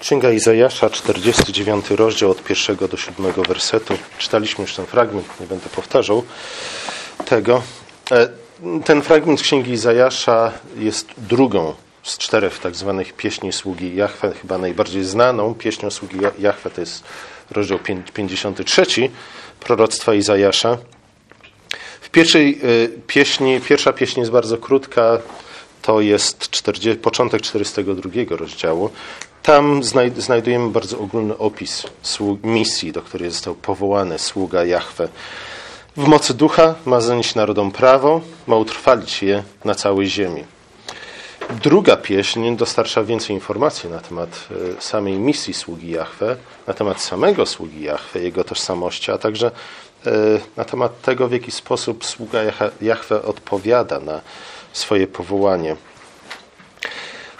Księga Izajasza, 49 rozdział od pierwszego do siódmego wersetu. Czytaliśmy już ten fragment, nie będę powtarzał tego. E, ten fragment Księgi Izajasza jest drugą z czterech tak zwanych pieśni sługi Jahwe, chyba najbardziej znaną pieśnią sługi Jahwe, to jest rozdział 53 proroctwa Izajasza. W pierwszej e, pieśni, pierwsza pieśń jest bardzo krótka, to jest 40, początek 42 rozdziału. Tam znajdujemy bardzo ogólny opis misji, do której został powołany sługa Jahwe. W mocy ducha ma zanieść narodom prawo, ma utrwalić je na całej ziemi. Druga pieśń dostarcza więcej informacji na temat e, samej misji sługi Jahwe, na temat samego sługi Jahwe, jego tożsamości, a także e, na temat tego, w jaki sposób sługa Jahwe odpowiada na swoje powołanie.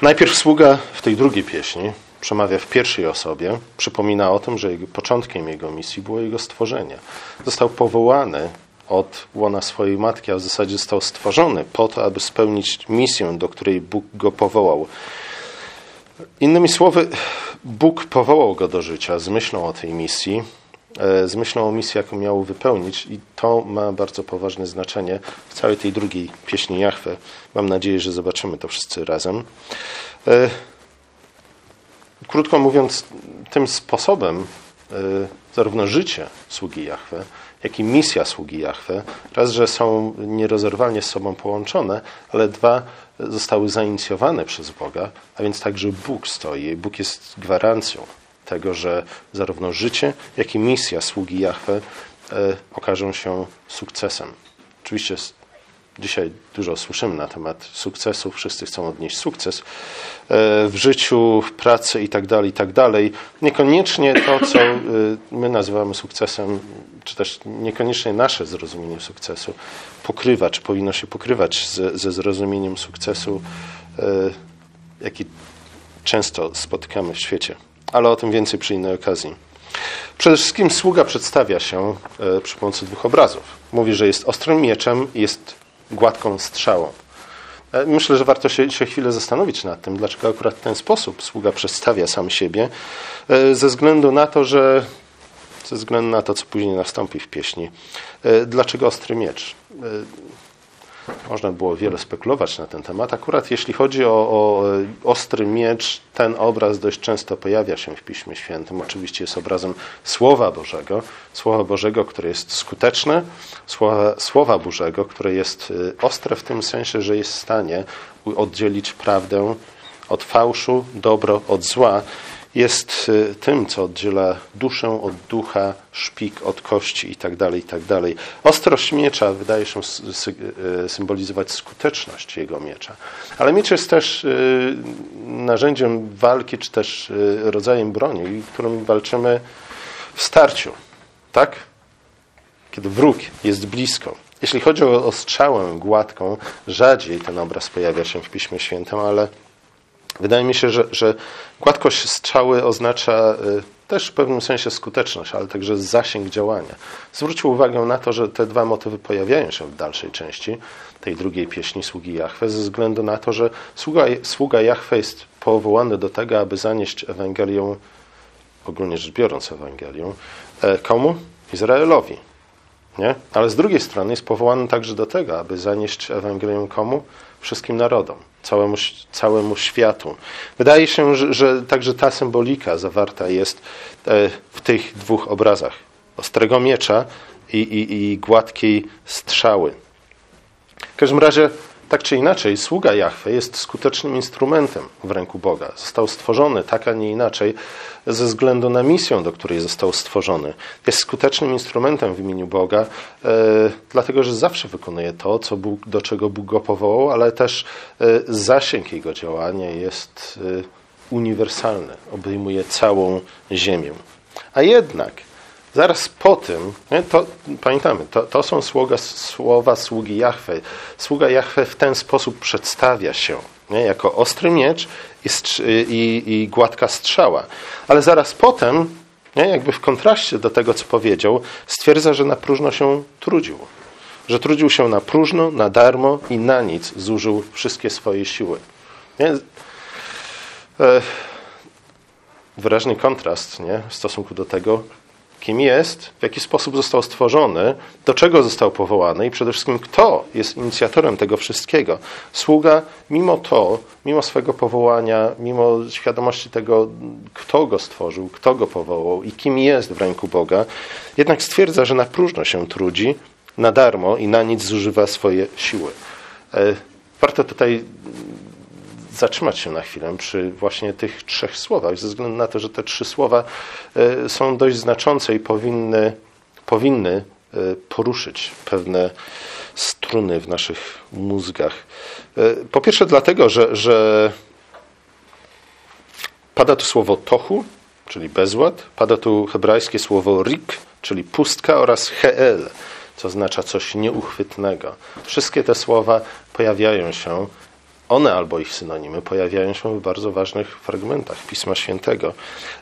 Najpierw sługa w tej drugiej pieśni przemawia w pierwszej osobie, przypomina o tym, że początkiem jego misji było jego stworzenie. Został powołany od łona swojej matki, a w zasadzie został stworzony po to, aby spełnić misję, do której Bóg go powołał. Innymi słowy, Bóg powołał go do życia z myślą o tej misji, z myślą o misji, jaką miał wypełnić, i to ma bardzo poważne znaczenie w całej tej drugiej pieśni Jachwę. Mam nadzieję, że zobaczymy to wszyscy razem. E, krótko mówiąc, tym sposobem e, zarówno życie sługi Jahwe, jak i misja sługi Jahwe, raz, że są nierozerwalnie z sobą połączone, ale dwa, zostały zainicjowane przez Boga, a więc także Bóg stoi. Bóg jest gwarancją tego, że zarówno życie, jak i misja sługi Jahwe e, okażą się sukcesem. Oczywiście Dzisiaj dużo słyszymy na temat sukcesu, wszyscy chcą odnieść sukces e, w życiu, w pracy itd., tak itd. Tak niekoniecznie to, co e, my nazywamy sukcesem, czy też niekoniecznie nasze zrozumienie sukcesu pokrywa, czy powinno się pokrywać ze, zrozumieniem sukcesu, jaki często spotykamy w świecie. Ale o tym więcej przy innej okazji. Przede wszystkim sługa przedstawia się przy pomocy dwóch obrazów. Mówi, że jest ostrym mieczem i jest gładką strzałą. E, myślę, że warto się, się chwilę zastanowić nad tym, dlaczego akurat w ten sposób sługa przedstawia sam siebie, e, ze względu na to, że ze względu na to, co później nastąpi w pieśni. E, dlaczego ostry miecz? Można było wiele spekulować na ten temat. Akurat jeśli chodzi o, o, ostry miecz, ten obraz dość często pojawia się w Piśmie Świętym. Oczywiście jest obrazem Słowa Bożego, Słowa Bożego, które jest skuteczne, Słowa, Słowa Bożego, które jest y, ostre w tym sensie, że jest w stanie oddzielić prawdę od fałszu, dobro od zła jest y, tym, co oddziela duszę od ducha, szpik od kości itd. Tak itd. Tak Ostrość miecza wydaje się y, symbolizować skuteczność jego miecza. Ale miecz jest też y, narzędziem walki, czy też rodzajem broni, którym walczymy w starciu. Tak? Kiedy wróg jest blisko. Jeśli chodzi o strzałę gładką, rzadziej ten obraz pojawia się w Piśmie Świętym, ale Wydaje mi się, że, że gładkość strzały oznacza y, też w pewnym sensie skuteczność, ale także zasięg działania. Zwróćcie uwagę na to, że te dwa motywy pojawiają się w dalszej części tej drugiej pieśni sługi Jahwe, ze względu na to, że sługa, sługa jest powołany do tego, aby zanieść Ewangelię, ogólnie rzecz biorąc Ewangelię, e, komu? Izraelowi. Nie? Ale z drugiej strony jest powołany także do tego, aby zanieść Ewangelię komu? Wszystkim narodom całemu, całemu światu. Wydaje się, że, że także ta symbolika zawarta jest e, w tych dwóch obrazach. Ostrego miecza i, i, i gładkiej strzały. W każdym razie tak czy inaczej, sługa Jahwe jest skutecznym instrumentem w ręku Boga. Został stworzony tak, a nie inaczej, ze względu na misję, do której został stworzony. Jest skutecznym instrumentem w imieniu Boga, e, dlatego że zawsze wykonuje to, co Bóg, do czego Bóg go powołał, ale też e, zasięg jego działania jest e, uniwersalny, obejmuje całą ziemię. A jednak Zaraz po tym, to, pamiętamy, to, to są słowa, słowa sługi Jahwe. Sługa Jahwe w ten sposób przedstawia się, nie, jako ostry miecz i, i, i gładka strzała. Ale zaraz potem, nie, jakby w kontraście do tego, co powiedział, stwierdza, że na próżno się trudził. Że trudził się na próżno, na darmo i na nic zużył wszystkie swoje siły. Nie? E, wyraźny kontrast nie? w stosunku do tego, kim jest, w jaki sposób został stworzony, do czego został powołany i przede wszystkim kto jest inicjatorem tego wszystkiego. Sługa, mimo to, mimo swojego powołania, mimo świadomości tego, kto go stworzył, kto go powołał i kim jest w ręku Boga, jednak stwierdza, że na próżno się trudzi, na darmo i na nic zużywa swoje siły. E, warto tutaj zatrzymać się na chwilę przy właśnie tych trzech słowach, ze względu na to, że te trzy słowa e, są dość znaczące i powinny, powinny e, poruszyć pewne struny w naszych mózgach. E, po pierwsze dlatego, że, że pada tu słowo tohu, czyli bezład, pada tu hebrajskie słowo rik, czyli pustka oraz heel, co oznacza coś nieuchwytnego. Wszystkie te słowa pojawiają się one albo ich synonimy pojawiają się w bardzo ważnych fragmentach Pisma Świętego.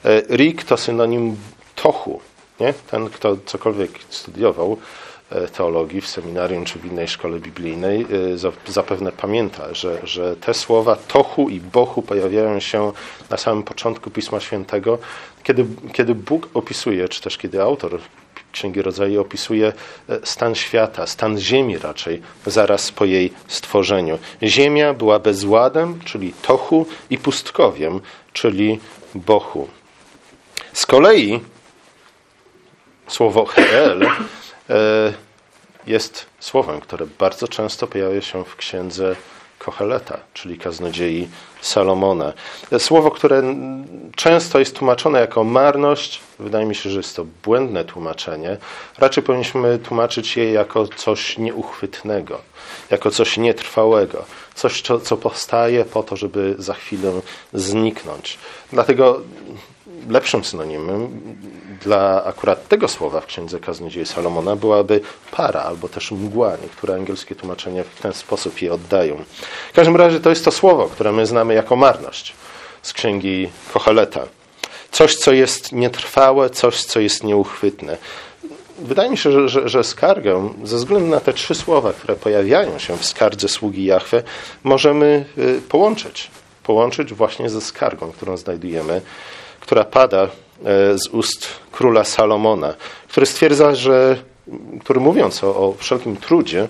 E, Rik to synonim tochu. Nie? Ten, kto cokolwiek studiował e, teologii w seminarium czy w innej szkole biblijnej, e, zapewne pamięta, że, że te słowa tochu i bochu pojawiają się na samym początku Pisma Świętego, kiedy, kiedy Bóg opisuje, czy też kiedy autor Księgi Rodzaju opisuje e, stan świata, stan ziemi raczej, zaraz po jej stworzeniu. Ziemia była bezładem, czyli tochu, i pustkowiem, czyli bochu. Z kolei słowo heel e, jest słowem, które bardzo często pojawia się w księdze Kocheleta, czyli kaznodziei Salomona. Słowo, które często jest tłumaczone jako marność, wydaje mi się, że jest to błędne tłumaczenie. Raczej powinniśmy tłumaczyć je jako coś nieuchwytnego, jako coś nietrwałego, coś, co, co powstaje po to, żeby za chwilę zniknąć. Dlatego lepszym synonimem dla akurat tego słowa w Księdze Kaznodziei Salomona byłaby para albo też mgła. Niektóre angielskie tłumaczenia w ten sposób je oddają. W każdym razie to jest to słowo, które my znamy jako marność z Księgi Kocheleta. Coś, co jest nietrwałe, coś, co jest nieuchwytne. Wydaje mi się, że, że, że, skargę, ze względu na te trzy słowa, które pojawiają się w skardze sługi Jahwe, możemy y, połączyć. Połączyć właśnie ze skargą, którą znajdujemy która pada e, z ust króla Salomona, który stwierdza, że, który mówiąc o, o wszelkim trudzie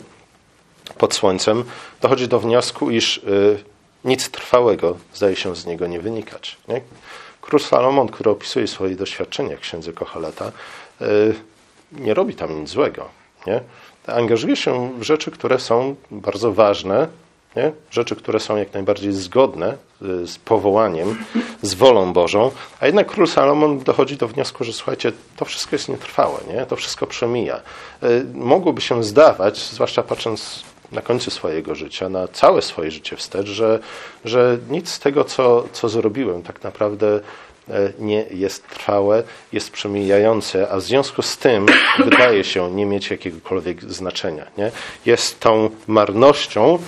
pod słońcem, dochodzi do wniosku, iż y, nic trwałego zdaje się z niego nie wynikać. Nie? Król Salomon, który opisuje swoje doświadczenia w księdze Kochaleta, y, nie robi tam nic złego. Nie? Angażuje się w rzeczy, które są bardzo ważne nie? Rzeczy, które są jak najbardziej zgodne y, z powołaniem, z wolą Bożą, a jednak król Salomon dochodzi do wniosku, że słuchajcie, to wszystko jest nietrwałe, nie? to wszystko przemija. Y, mogłoby się zdawać, zwłaszcza patrząc na końcu swojego życia, na całe swoje życie wstecz, że, że nic z tego, co, co zrobiłem, tak naprawdę e, nie jest trwałe, jest przemijające, a w związku z tym wydaje się nie mieć jakiegokolwiek znaczenia. Nie? Jest tą marnością,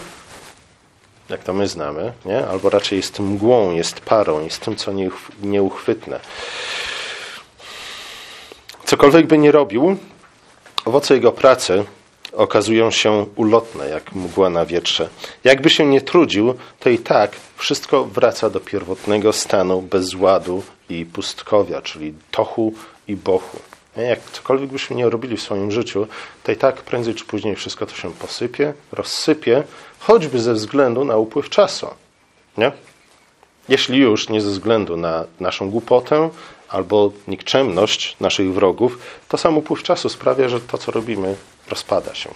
jak to my znamy, nie? albo raczej jest mgłą, jest parą, jest tym, co nieuchwytne. Cokolwiek by nie robił, owoce jego pracy okazują się ulotne, jak mgła na wietrze. Jakby się nie trudził, to i tak wszystko wraca do pierwotnego stanu bezładu i pustkowia, czyli tochu i bochu. Jak cokolwiek byśmy nie robili w swoim życiu, to i tak prędzej czy później wszystko to się posypie, rozsypie, choćby ze względu na upływ czasu. Nie? Jeśli już nie ze względu na naszą głupotę albo nikczemność naszych wrogów, to sam upływ czasu sprawia, że to, co robimy, rozpada się.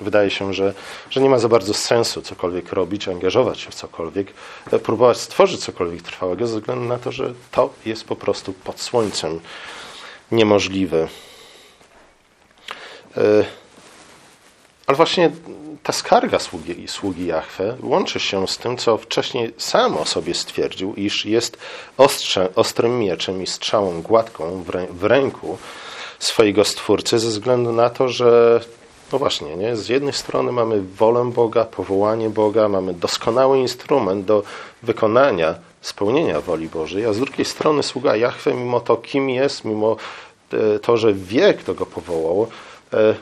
Wydaje się, że, że nie ma za bardzo sensu cokolwiek robić, angażować się w cokolwiek, próbować stworzyć cokolwiek trwałego, ze względu na to, że to jest po prostu pod słońcem niemożliwe. E, ale właśnie ta skarga sługi, sługi Jahwe łączy się z tym, co wcześniej sam o sobie stwierdził, iż jest ostrze, ostrym mieczem i strzałą gładką w, rę, w ręku swojego Stwórcy, ze względu na to, że no właśnie, nie? z jednej strony mamy wolę Boga, powołanie Boga, mamy doskonały instrument do wykonania, spełnienia woli Bożej, a z drugiej strony sługa Jahwe, mimo to, kim jest, mimo e, to, że wie, kto go powołał, e,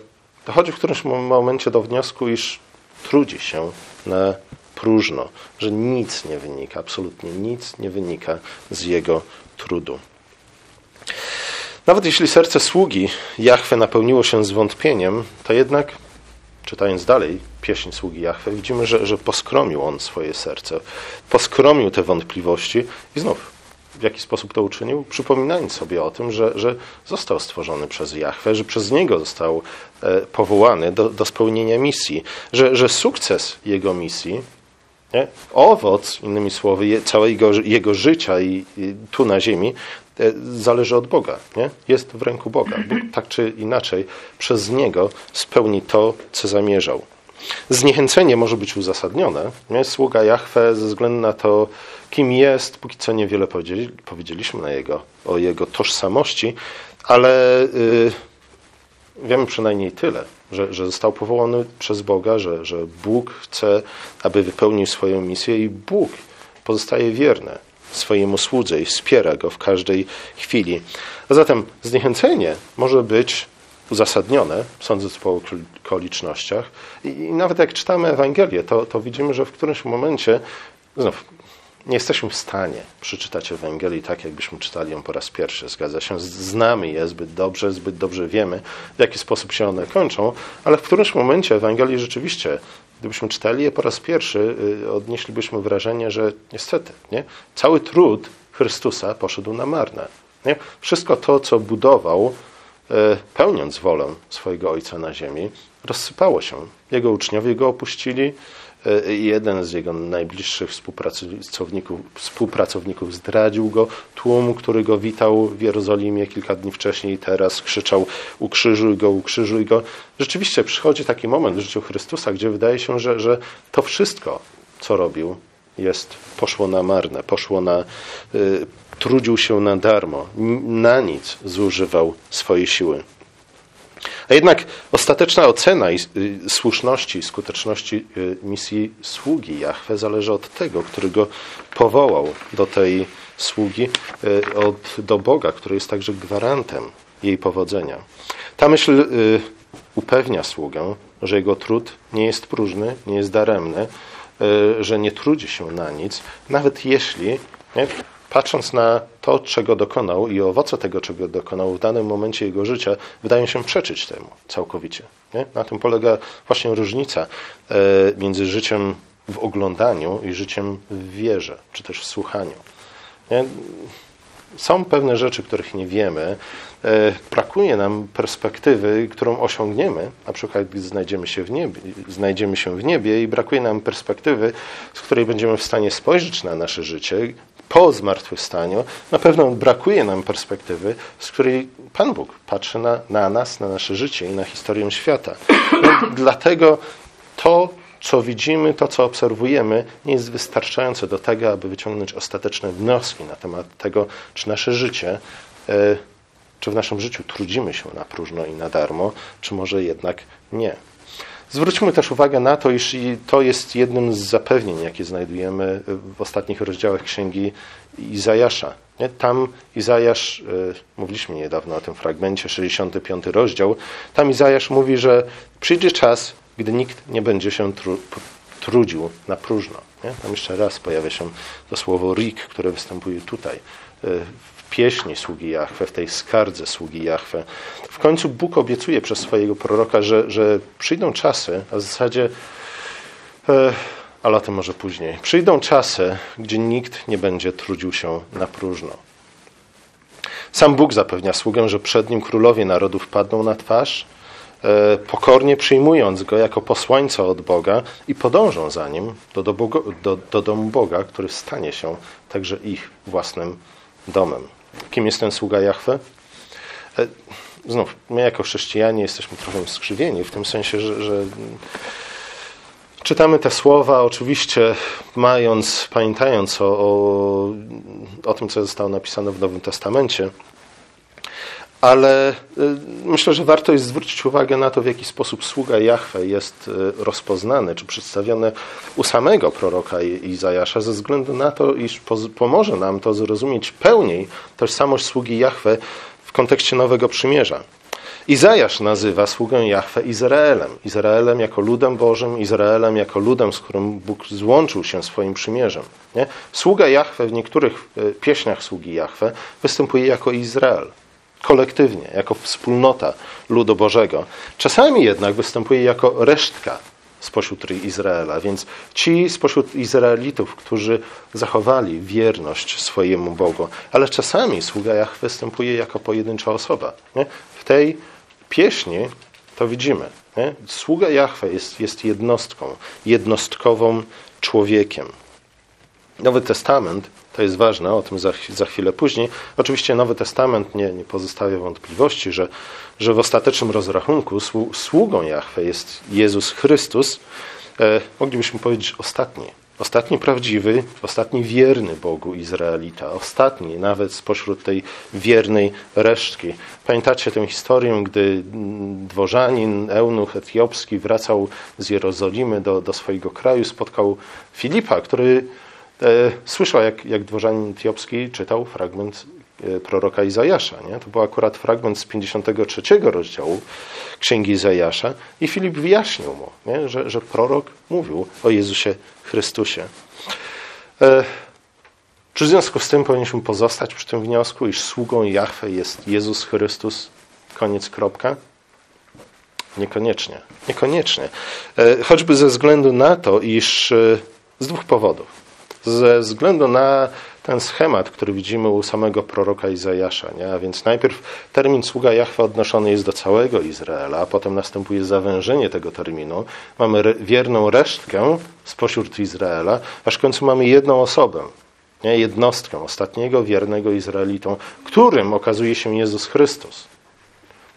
dochodzi w którymś momencie do wniosku, iż trudzi się na próżno, że nic nie wynika, absolutnie nic nie wynika z jego trudu. Nawet jeśli serce sługi Jahwe napełniło się zwątpieniem, to jednak, czytając dalej pieśń sługi Jahwe, widzimy, że, że poskromił on swoje serce, poskromił te wątpliwości i znów w jaki sposób to uczynił? Przypominając sobie o tym, że, że został stworzony przez Jahwe, że przez niego został e, powołany do, do spełnienia misji, że, że sukces jego misji, nie? owoc, innymi słowy, całego jego życia i, i tu na ziemi, zależy od Boga. Nie? Jest w ręku Boga. Bóg tak czy inaczej przez niego spełni to, co zamierzał. Zniechęcenie może być uzasadnione. Nie? Sługa Jahwe ze względu na to, kim jest, póki co niewiele powiedzieli, powiedzieliśmy na jego, o jego tożsamości, ale yy, wiemy przynajmniej tyle, że, że został powołany przez Boga, że, że Bóg chce, aby wypełnił swoją misję i Bóg pozostaje wierny swojemu słudze i wspiera go w każdej chwili. A zatem zniechęcenie może być uzasadnione, sądząc po okolicznościach. I, nawet jak czytamy Ewangelię, to, to widzimy, że w którymś momencie, znów, nie jesteśmy w stanie przeczytać Ewangelii tak, jakbyśmy czytali ją po raz pierwszy. Zgadza się, znamy je zbyt dobrze, zbyt dobrze wiemy, w jaki sposób się one kończą, ale w którymś momencie Ewangelii rzeczywiście, gdybyśmy czytali je po raz pierwszy, y, odnieślibyśmy wrażenie, że niestety, nie? cały trud Chrystusa poszedł na marne. Nie? Wszystko to, co budował, y, pełniąc wolę swojego Ojca na ziemi, rozsypało się. Jego uczniowie go opuścili, jeden z jego najbliższych współpracowników, współpracowników zdradził go. Tłum, który go witał w Jerozolimie kilka dni wcześniej, teraz krzyczał ukrzyżuj go, ukrzyżuj go. Rzeczywiście przychodzi taki moment w życiu Chrystusa, gdzie wydaje się, że, że to wszystko, co robił, jest, poszło na marne, poszło na, y, trudził się na darmo, na nic zużywał swojej siły. A jednak ostateczna ocena y, słuszności skuteczności y, misji sługi Jahwe zależy od tego, który go powołał do tej sługi, y, od, do Boga, który jest także gwarantem jej powodzenia. Ta myśl upewnia sługę, że jego trud nie jest próżny, nie jest daremny, że nie trudzi się na nic, nawet jeśli nie, patrząc na to, czego dokonał i owoce tego, czego dokonał w danym momencie jego życia, wydają się przeczyć temu całkowicie. Nie? Na tym polega właśnie różnica e, między życiem w oglądaniu i życiem w wierze, czy też w słuchaniu. Nie? Są pewne rzeczy, których nie wiemy. E, brakuje nam perspektywy, którą osiągniemy, na przykład gdy znajdziemy się w niebie, znajdziemy się w niebie i brakuje nam perspektywy, z której będziemy w stanie spojrzeć na nasze życie, po zmartwychwstaniu, na pewno brakuje nam perspektywy, z której Pan Bóg patrzy na, na nas, na nasze życie i na historię świata. No, dlatego to, co widzimy, to, co obserwujemy, nie jest wystarczające do tego, aby wyciągnąć ostateczne wnioski na temat tego, czy nasze życie, e, czy w naszym życiu trudzimy się na próżno i na darmo, czy może jednak nie. Zwróćmy też uwagę na to, iż to jest jednym z zapewnień, jakie znajdujemy w ostatnich rozdziałach księgi Izajasza. Tam Izajasz, e, mówiliśmy niedawno o tym fragmencie, 65 rozdział, tam Izajasz mówi, że przyjdzie czas, gdy nikt nie będzie się tru, trudził na próżno. Tam jeszcze raz pojawia się to słowo rik, które występuje tutaj e, pieśni sługi Jahwe, w tej skardze sługi Jahwe. W końcu Bóg obiecuje przez swojego proroka, że, że przyjdą czasy, a w zasadzie, e, ale o tym może później, przyjdą czasy, gdzie nikt nie będzie trudził się na próżno. Sam Bóg zapewnia sługę, że przed nim królowie narodów padną na twarz, e, pokornie przyjmując go jako posłańca od Boga i podążą za nim do, do, do, do domu Boga, który stanie się także ich własnym domem. Kim jest ten sługa Jahwe? E, znów, my jako chrześcijanie jesteśmy trochę skrzywieni, w tym sensie, że, że czytamy te słowa, oczywiście mając, pamiętając o, o, o tym, co zostało napisane w Nowym Testamencie, ale y, myślę, że warto jest zwrócić uwagę na to, w jaki sposób sługa Jahwe jest y, rozpoznany, czy przedstawiony u samego proroka Izajasza, ze względu na to, iż pomoże nam to zrozumieć pełniej tożsamość sługi Jahwe w kontekście Nowego Przymierza. Izajasz nazywa sługę Jahwe Izraelem. Izraelem jako ludem Bożym, Izraelem jako ludem, z którym Bóg złączył się swoim przymierzem. Nie? Sługa Jahwe w niektórych e, pieśniach sługi Jahwe występuje jako Izrael. Kolektywnie, jako wspólnota ludu Bożego. Czasami jednak występuje jako resztka spośród Izraela. Więc ci spośród Izraelitów, którzy zachowali wierność swojemu Bogu, ale czasami sługa Jach występuje jako pojedyncza osoba. Nie? W tej pieśni to widzimy. Nie? Sługa Jahwe jest, jest jednostką, jednostkową człowiekiem. Nowy Testament, to jest ważne, o tym za, za chwilę później. Oczywiście Nowy Testament nie, nie pozostawia wątpliwości, że, że w ostatecznym rozrachunku sługą Jahwe jest Jezus Chrystus. E, moglibyśmy powiedzieć ostatni. Ostatni prawdziwy, ostatni wierny Bogu Izraelita. Ostatni nawet spośród tej wiernej resztki. Pamiętacie tę historię, gdy dworzanin, eunuch etiopski wracał z Jerozolimy do, do swojego kraju, spotkał Filipa, który słyszał, jak, jak dworzanin etiopski czytał fragment e, proroka Izajasza. Nie? To był akurat fragment z 53 rozdziału Księgi Izajasza i Filip wyjaśnił mu, nie? Że, że prorok mówił o Jezusie Chrystusie. E, czy w związku z tym powinniśmy pozostać przy tym wniosku, iż sługą Jahwe jest Jezus Chrystus? Koniec, kropka? Niekoniecznie. Niekoniecznie. Choćby ze względu na to, iż z dwóch powodów ze względu na ten schemat, który widzimy u samego proroka Izajasza. Nie? A więc najpierw termin sługa Jahwe odnoszony jest do całego Izraela, a potem następuje zawężenie tego terminu. Mamy re wierną resztkę spośród Izraela, aż w końcu mamy jedną osobę, nie? jednostkę, ostatniego wiernego Izraelitą, którym okazuje się Jezus Chrystus.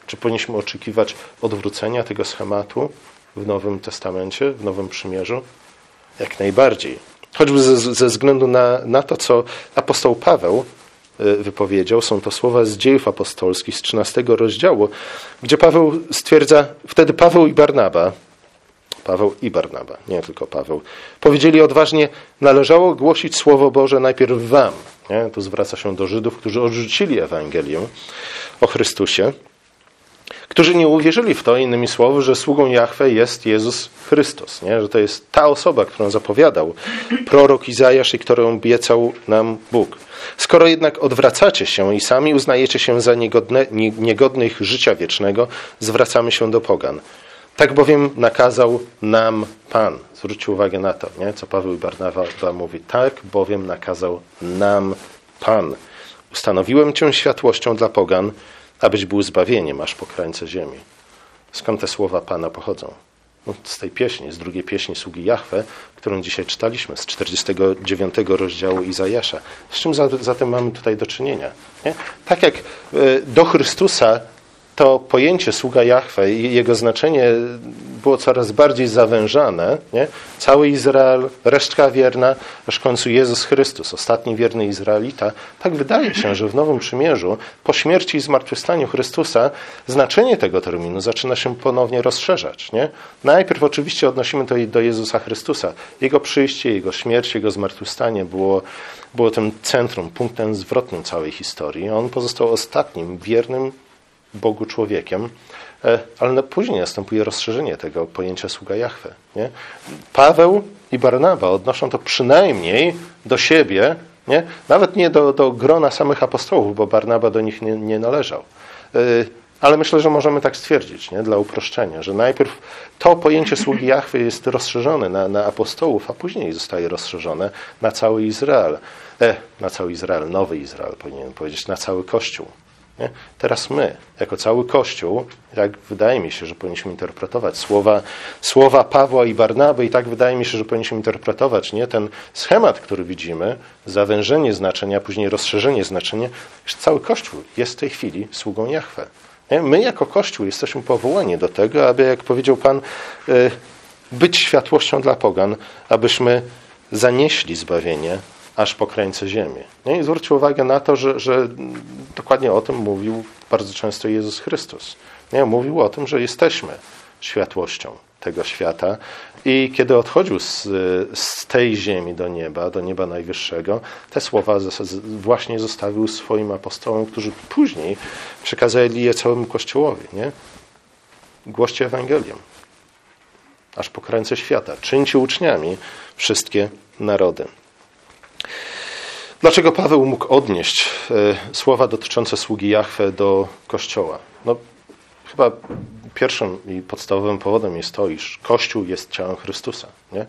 Czy powinniśmy oczekiwać odwrócenia tego schematu w Nowym Testamencie, w Nowym Przymierzu? Jak najbardziej. Choćby ze, ze względu na, na to, co apostoł Paweł e, wypowiedział. Są to słowa z dziejów apostolskich z 13 rozdziału, gdzie Paweł stwierdza, wtedy Paweł i Barnaba, Paweł i Barnaba, nie tylko Paweł, powiedzieli odważnie, należało głosić Słowo Boże najpierw wam. Nie? Tu zwraca się do Żydów, którzy odrzucili Ewangelię o Chrystusie którzy nie uwierzyli w to, innymi słowy, że sługą Jahwe jest Jezus Chrystus, nie? że to jest ta osoba, którą zapowiadał prorok Izajasz i którą obiecał nam Bóg. Skoro jednak odwracacie się i sami uznajecie się za niegodne, niegodnych życia wiecznego, zwracamy się do pogan. Tak bowiem nakazał nam Pan. Zwróćcie uwagę na to, nie? co Paweł Barnawa mówi. Tak bowiem nakazał nam Pan. Ustanowiłem Cię światłością dla pogan, abyś był zbawieniem aż po krańce ziemi. Skąd te słowa Pana pochodzą? No, z tej pieśni, z drugiej pieśni sługi Jahwe, którą dzisiaj czytaliśmy, z 49 rozdziału Izajasza. Z czym zatem mamy tutaj do czynienia? Nie? Tak jak e, do Chrystusa to pojęcie sługa Jahwe i jego znaczenie było coraz bardziej zawężane. Nie? Cały Izrael, resztka wierna, aż w końcu Jezus Chrystus, ostatni wierny Izraelita. Tak wydaje się, że w Nowym Przymierzu, po śmierci i zmartwychwstaniu Chrystusa, znaczenie tego terminu zaczyna się ponownie rozszerzać. Nie? Najpierw oczywiście odnosimy to do Jezusa Chrystusa. Jego przyjście, Jego śmierć, Jego zmartwychwstanie było, było tym centrum, punktem zwrotnym całej historii. On pozostał ostatnim wiernym Bogu człowiekiem, e, ale później następuje rozszerzenie tego pojęcia sługa Jahwe. Nie? Paweł i Barnaba odnoszą to przynajmniej do siebie, nie? nawet nie do, do grona samych apostołów, bo Barnaba do nich nie, nie należał. E, ale myślę, że możemy tak stwierdzić, nie? dla uproszczenia, że najpierw to pojęcie sługi Jahwy jest rozszerzone na, na apostołów, a później zostaje rozszerzone na cały Izrael. E, na cały Izrael, nowy Izrael powinienem powiedzieć, na cały Kościół. Nie? Teraz my, jako cały Kościół, jak wydaje mi się, że powinniśmy interpretować słowa, słowa Pawła i Barnaby, i tak wydaje mi się, że powinniśmy interpretować nie ten schemat, który widzimy, zawężenie znaczenia, później rozszerzenie znaczenia, że cały Kościół jest w tej chwili sługą Jahwe. Nie? My, jako Kościół, jesteśmy powołani do tego, aby, jak powiedział Pan, y, być światłością dla pogan, abyśmy zanieśli zbawienie aż po krańce ziemi. Nie? I zwróćcie uwagę na to, że, że dokładnie o tym mówił bardzo często Jezus Chrystus. Nie? Mówił o tym, że jesteśmy światłością. tego świata. I kiedy odchodził z, z tej ziemi do nieba, do nieba najwyższego, te słowa właśnie zostawił swoim apostołom, którzy później przekazali je całemu Kościołowi. Nie? Głoście Ewangelię, aż po krańce świata. Czyńcie uczniami wszystkie narody. Dlaczego Paweł mógł odnieść e, słowa dotyczące sługi Jahwe do Kościoła? No, chyba pierwszym i podstawowym powodem jest to, iż Kościół jest ciałem Chrystusa. Nie?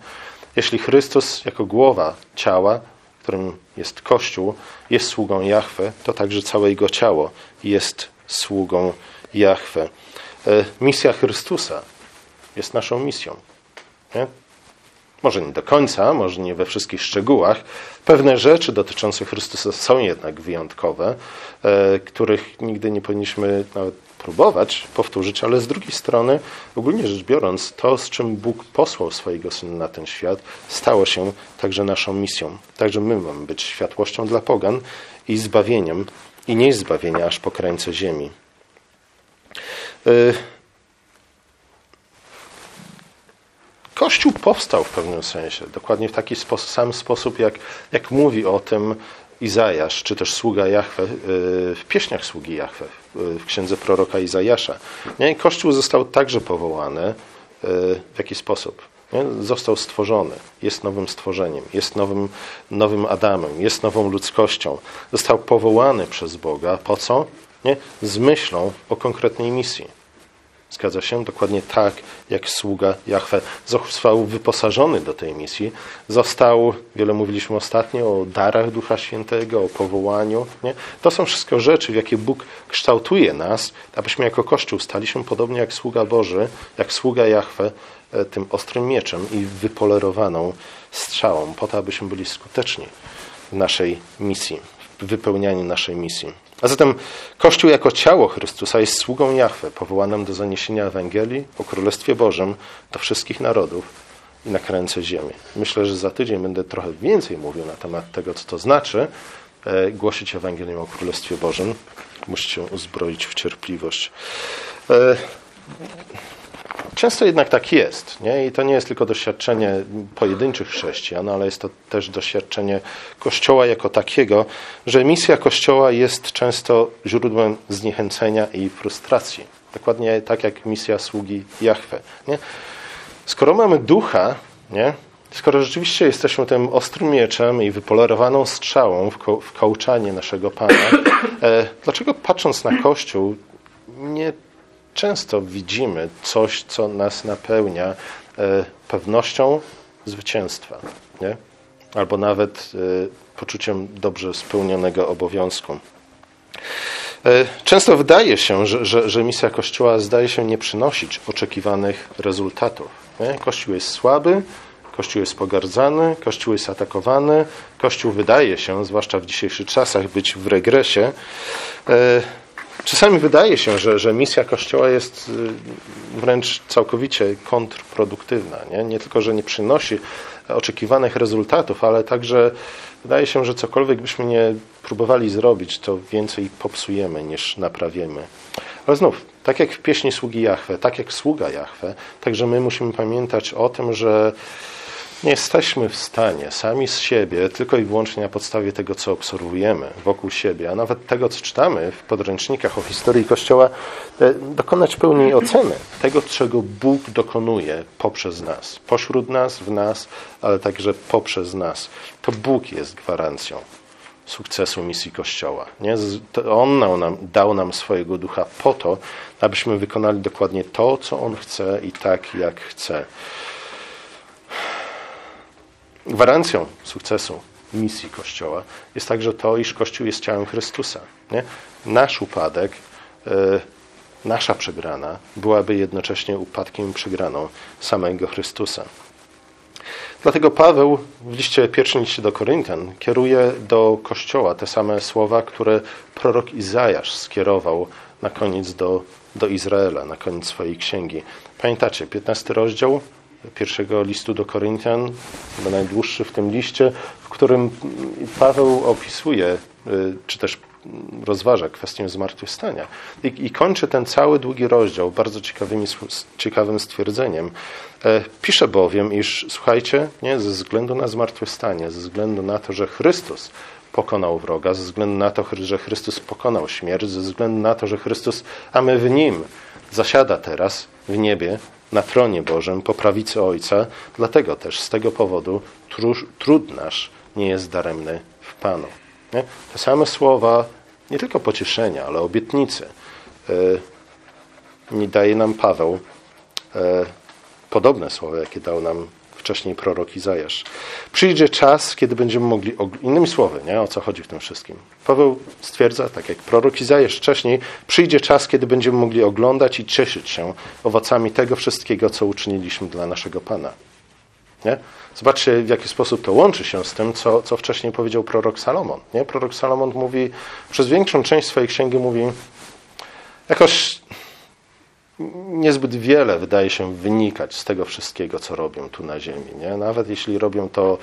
Jeśli Chrystus jako głowa ciała, którym jest Kościół, jest sługą Jahwe, to także całe Jego ciało jest sługą Jahwe. E, misja Chrystusa jest naszą misją. Nie? Może nie do końca, może nie we wszystkich szczegółach. Pewne rzeczy dotyczące Chrystusa są jednak wyjątkowe, e, których nigdy nie powinniśmy nawet próbować powtórzyć, ale z drugiej strony, ogólnie rzecz biorąc, to, z czym Bóg posłał swojego Syna na ten świat, stało się także naszą misją. Także my mamy być światłością dla pogan i zbawieniem, i nie zbawienia aż po krańce ziemi. Kościół powstał w pewnym sensie, dokładnie w taki sposób, sam sposób, jak, jak mówi o tym Izajasz, czy też sługa Jahwe, y, w pieśniach sługi Jahwe, w księdze proroka Izajasza. Nie? Kościół został także powołany y, w jaki sposób? Nie? Został stworzony, jest nowym stworzeniem, jest nowym, nowym Adamem, jest nową ludzkością. Został powołany przez Boga. Po co? Nie? Z myślą o konkretnej misji. Zgadza się? Dokładnie tak, jak sługa Jahwe został wyposażony do tej misji. Został, wiele mówiliśmy ostatnio o darach Ducha Świętego, o powołaniu. Nie? To są wszystko rzeczy, w jakie Bóg kształtuje nas, abyśmy jako Kościół staliśmy podobnie jak sługa Boży, jak sługa Jahwe, e, tym ostrym mieczem i wypolerowaną strzałą, po to, abyśmy byli skuteczni w naszej misji, w wypełnianiu naszej misji. A zatem Kościół jako ciało Chrystusa jest sługą Jahwe, powołanym do zaniesienia Ewangelii o Królestwie Bożym do wszystkich narodów i na krańce ziemi. Myślę, że za tydzień będę trochę więcej mówił na temat tego, co to znaczy e, głosić Ewangelię o Królestwie Bożym. Musicie uzbroić w cierpliwość. Często jednak tak jest. Nie? I to nie jest tylko doświadczenie pojedynczych chrześcijan, ale jest to też doświadczenie Kościoła jako takiego, że misja Kościoła jest często źródłem zniechęcenia i frustracji. Dokładnie tak jak misja sługi Jahwe. Nie? Skoro mamy ducha, nie? skoro rzeczywiście jesteśmy tym ostrym mieczem i wypolerowaną strzałą w, ko w kołczanie naszego Pana, e, dlaczego patrząc na Kościół nie często widzimy coś, co nas napełnia e, pewnością zwycięstwa, nie? albo nawet e, poczuciem dobrze spełnionego obowiązku. E, często wydaje się, że, że, że, misja Kościoła zdaje się nie przynosić oczekiwanych rezultatów. Nie? Kościół jest słaby, Kościół jest pogardzany, Kościół jest atakowany, Kościół wydaje się, zwłaszcza w dzisiejszych czasach, być w regresie. Czasami wydaje się, że, że misja Kościoła jest y, wręcz całkowicie kontrproduktywna. Nie? nie tylko, że nie przynosi oczekiwanych rezultatów, ale także wydaje się, że cokolwiek byśmy nie próbowali zrobić, to więcej popsujemy niż naprawimy. Ale znów, tak jak w pieśni sługi Jahwe, tak jak sługa Jahwe, także my musimy pamiętać o tym, że nie jesteśmy w stanie sami z siebie, tylko i wyłącznie na podstawie tego, co obserwujemy wokół siebie, a nawet tego, co czytamy w podręcznikach o historii Kościoła, e, dokonać pełnej oceny tego, czego Bóg dokonuje poprzez nas, pośród nas, w nas, ale także poprzez nas. To Bóg jest gwarancją sukcesu misji Kościoła. Nie? On nam, dał nam swojego ducha po to, abyśmy wykonali dokładnie to, co On chce i tak, jak chce. Gwarancją sukcesu misji Kościoła jest także to, iż Kościół jest ciałem Chrystusa. Nie? Nasz upadek, e, nasza przegrana byłaby jednocześnie upadkiem i przegraną samego Chrystusa. Dlatego Paweł w liście, pierwszym liście do Koryntian kieruje do Kościoła te same słowa, które prorok Izajasz skierował na koniec do, do Izraela, na koniec swojej księgi. Pamiętacie, 15 rozdział, pierwszego listu do Koryntian, chyba najdłuższy w tym liście, w którym Paweł opisuje czy też rozważa kwestię zmartwychwstania. I, I kończy ten cały długi rozdział bardzo ciekawymi, ciekawym stwierdzeniem. E, pisze bowiem, iż słuchajcie, nie, ze względu na zmartwychwstanie, ze względu na to, że Chrystus pokonał wroga, ze względu na to, że Chrystus pokonał śmierć, ze względu na to, że Chrystus, a my w Nim, zasiada teraz w niebie, na tronie Bożym, po prawicy Ojca. Dlatego też z tego powodu trud nasz nie jest daremny w Panu. Nie? Te same słowa, nie tylko pocieszenia, ale obietnice, nie daje nam Paweł. E, podobne słowa, jakie dał nam wcześniej prorok Izajasz. Przyjdzie czas, kiedy będziemy mogli, innymi słowy, nie? o co chodzi w tym wszystkim. Paweł stwierdza, tak jak prorok Izajasz wcześniej, przyjdzie czas, kiedy będziemy mogli oglądać i cieszyć się owocami tego wszystkiego, co uczyniliśmy dla naszego Pana. Nie? Zobaczcie, w jaki sposób to łączy się z tym, co, co wcześniej powiedział prorok Salomon. Nie? Prorok Salomon mówi, przez większą część swojej księgi mówi, jakoś niezbyt wiele wydaje się wynikać z tego wszystkiego, co robią tu na ziemi. Nie? Nawet jeśli robią to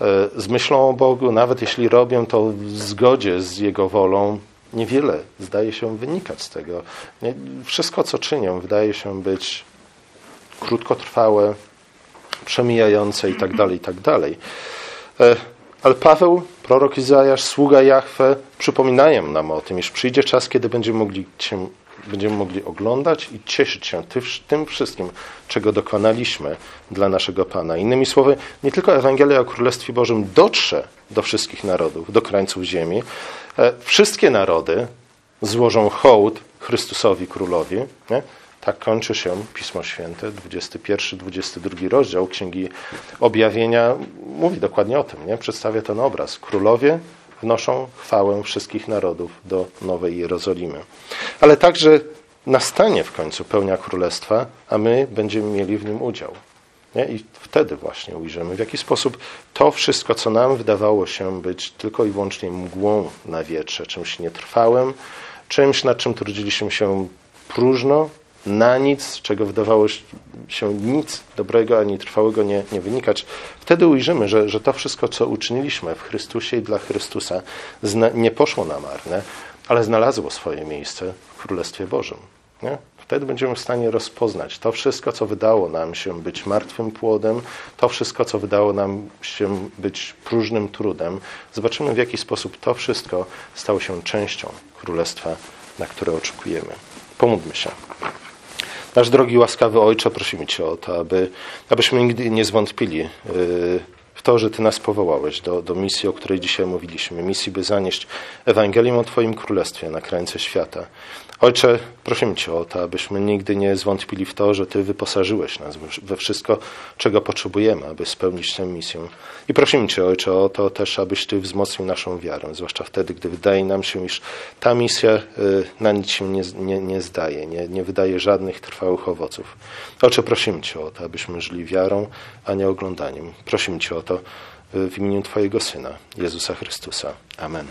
e, z myślą o Bogu, nawet jeśli robią to w zgodzie z Jego wolą, niewiele zdaje się wynikać z tego. Wszystko, co czynią, wydaje się być krótkotrwałe, przemijające i tak dalej, i tak. E, ale Paweł, prorok Izajasz, sługa Jahwe przypominają nam o tym, iż przyjdzie czas, kiedy będziemy mogli, się, będziemy mogli oglądać i cieszyć się tym wszystkim, czego dokonaliśmy dla naszego Pana. Innymi słowy, nie tylko Ewangelia o Królestwie Bożym dotrze do wszystkich narodów, do krańców ziemi. E, wszystkie narody złożą hołd Chrystusowi Królowi. Nie? Tak kończy się Pismo Święte, 21-22 rozdział Księgi Objawienia mówi dokładnie o tym, nie? przedstawia ten obraz. Królowie wnoszą chwałę wszystkich narodów do Nowej Jerozolimy. Ale także nastanie w końcu pełnia królestwa, a my będziemy mieli w nim udział. Nie? I wtedy właśnie ujrzymy, w jaki sposób to wszystko, co nam wydawało się być tylko i wyłącznie mgłą na wietrze, czymś nietrwałym, czymś, nad czym trudziliśmy się próżno, na nic, z czego wydawało się nic dobrego ani trwałego nie, nie wynikać, wtedy ujrzymy, że, że to wszystko, co uczyniliśmy w Chrystusie i dla Chrystusa, nie poszło na marne, ale znalazło swoje miejsce w Królestwie Bożym. Nie? Wtedy będziemy w stanie rozpoznać to wszystko, co wydało nam się być martwym płodem, to wszystko, co wydało nam się być próżnym trudem. Zobaczymy, w jaki sposób to wszystko stało się częścią Królestwa, na które oczekujemy. Pomódlmy się. Nasz drogi łaskawy Ojcze, prosimy Cię o to, aby, abyśmy nigdy nie zwątpili y, w to, że Ty nas powołałeś do, do misji, o której dzisiaj mówiliśmy. Misji, by zanieść Ewangelię o Twoim Królestwie na krańce świata. Ojcze, prosimy Cię o to, abyśmy nigdy nie zwątpili w to, że Ty wyposażyłeś nas we wszystko, czego potrzebujemy, aby spełnić tę misję. I prosimy Cię, Ojcze, o to też, abyś Ty wzmocnił naszą wiarę, zwłaszcza wtedy, gdy wydaje nam się, iż ta misja y, na nic się nie, nie, nie zdaje, nie, nie wydaje żadnych trwałych owoców. Ojcze, prosimy Cię o to, abyśmy żyli wiarą, a nie oglądaniem. Prosimy Cię o to w imieniu Twojego Syna, Jezusa Chrystusa. Amen.